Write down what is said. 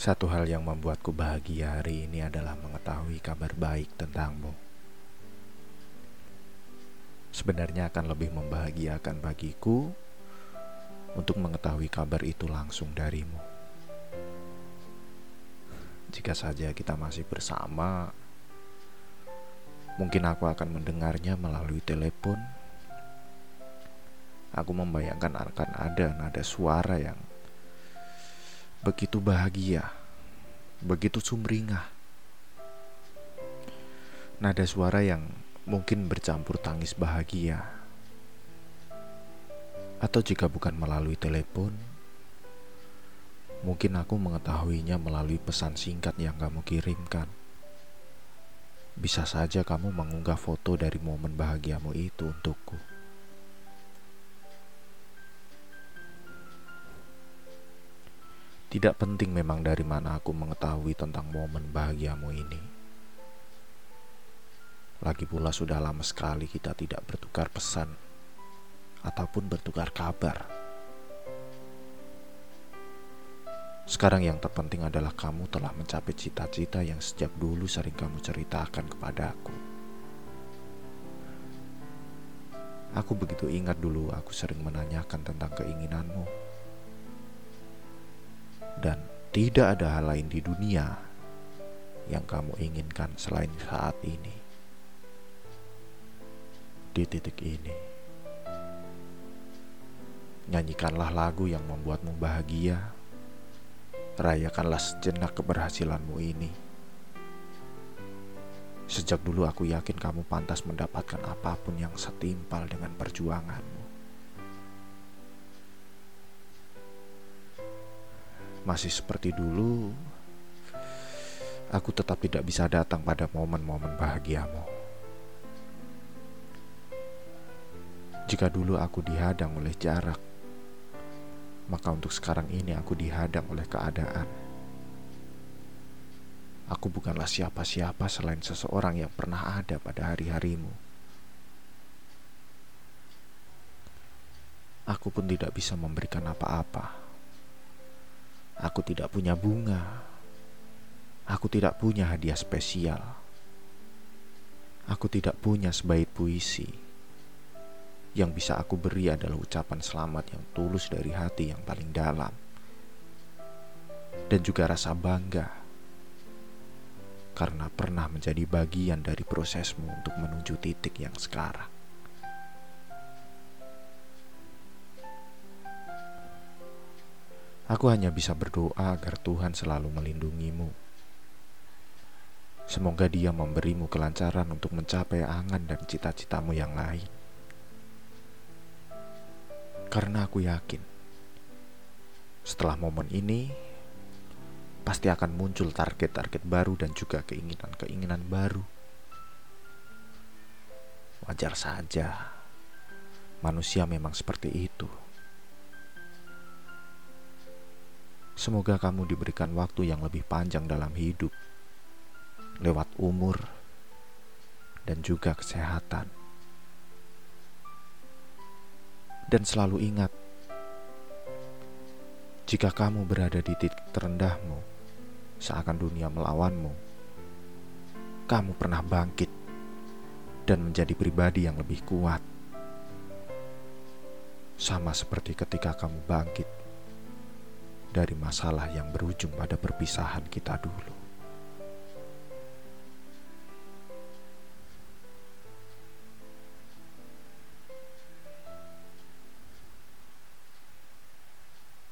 Satu hal yang membuatku bahagia hari ini adalah mengetahui kabar baik tentangmu. Sebenarnya akan lebih membahagiakan bagiku untuk mengetahui kabar itu langsung darimu. Jika saja kita masih bersama, mungkin aku akan mendengarnya melalui telepon. Aku membayangkan akan ada nada suara yang begitu bahagia, begitu sumringah. Nada suara yang mungkin bercampur tangis bahagia. Atau jika bukan melalui telepon, mungkin aku mengetahuinya melalui pesan singkat yang kamu kirimkan. Bisa saja kamu mengunggah foto dari momen bahagiamu itu untukku. Tidak penting memang dari mana aku mengetahui tentang momen bahagiamu ini. Lagi pula sudah lama sekali kita tidak bertukar pesan ataupun bertukar kabar. Sekarang yang terpenting adalah kamu telah mencapai cita-cita yang sejak dulu sering kamu ceritakan kepada aku. Aku begitu ingat dulu aku sering menanyakan tentang keinginanmu dan tidak ada hal lain di dunia yang kamu inginkan selain saat ini. Di titik ini, nyanyikanlah lagu yang membuatmu bahagia. Rayakanlah sejenak keberhasilanmu ini. Sejak dulu aku yakin kamu pantas mendapatkan apa pun yang setimpal dengan perjuanganmu. Masih seperti dulu, aku tetap tidak bisa datang pada momen-momen bahagiamu. Jika dulu aku dihadang oleh jarak, maka untuk sekarang ini aku dihadang oleh keadaan. Aku bukanlah siapa-siapa selain seseorang yang pernah ada pada hari-harimu. Aku pun tidak bisa memberikan apa-apa Aku tidak punya bunga. Aku tidak punya hadiah spesial. Aku tidak punya sebaik puisi. Yang bisa aku beri adalah ucapan selamat yang tulus dari hati yang paling dalam. Dan juga rasa bangga. Karena pernah menjadi bagian dari prosesmu untuk menuju titik yang sekarang. Aku hanya bisa berdoa agar Tuhan selalu melindungimu. Semoga Dia memberimu kelancaran untuk mencapai angan dan cita-citamu yang lain. Karena aku yakin, setelah momen ini, pasti akan muncul target-target baru dan juga keinginan-keinginan baru. Wajar saja, manusia memang seperti itu. Semoga kamu diberikan waktu yang lebih panjang dalam hidup, lewat umur dan juga kesehatan. Dan selalu ingat, jika kamu berada di titik terendahmu, seakan dunia melawanmu, kamu pernah bangkit dan menjadi pribadi yang lebih kuat. Sama seperti ketika kamu bangkit dari masalah yang berujung pada perpisahan kita dulu.